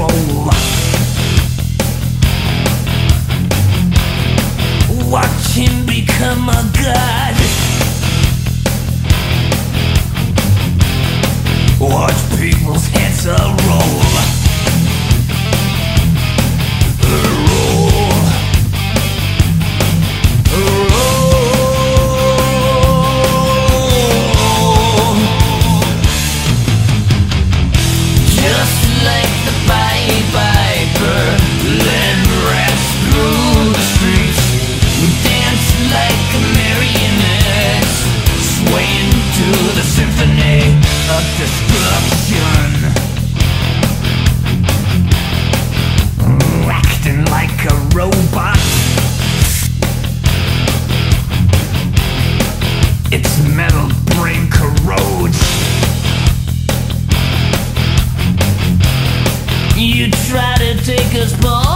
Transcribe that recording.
control. Watch him become a god. Watch people's heads roll. Take us balls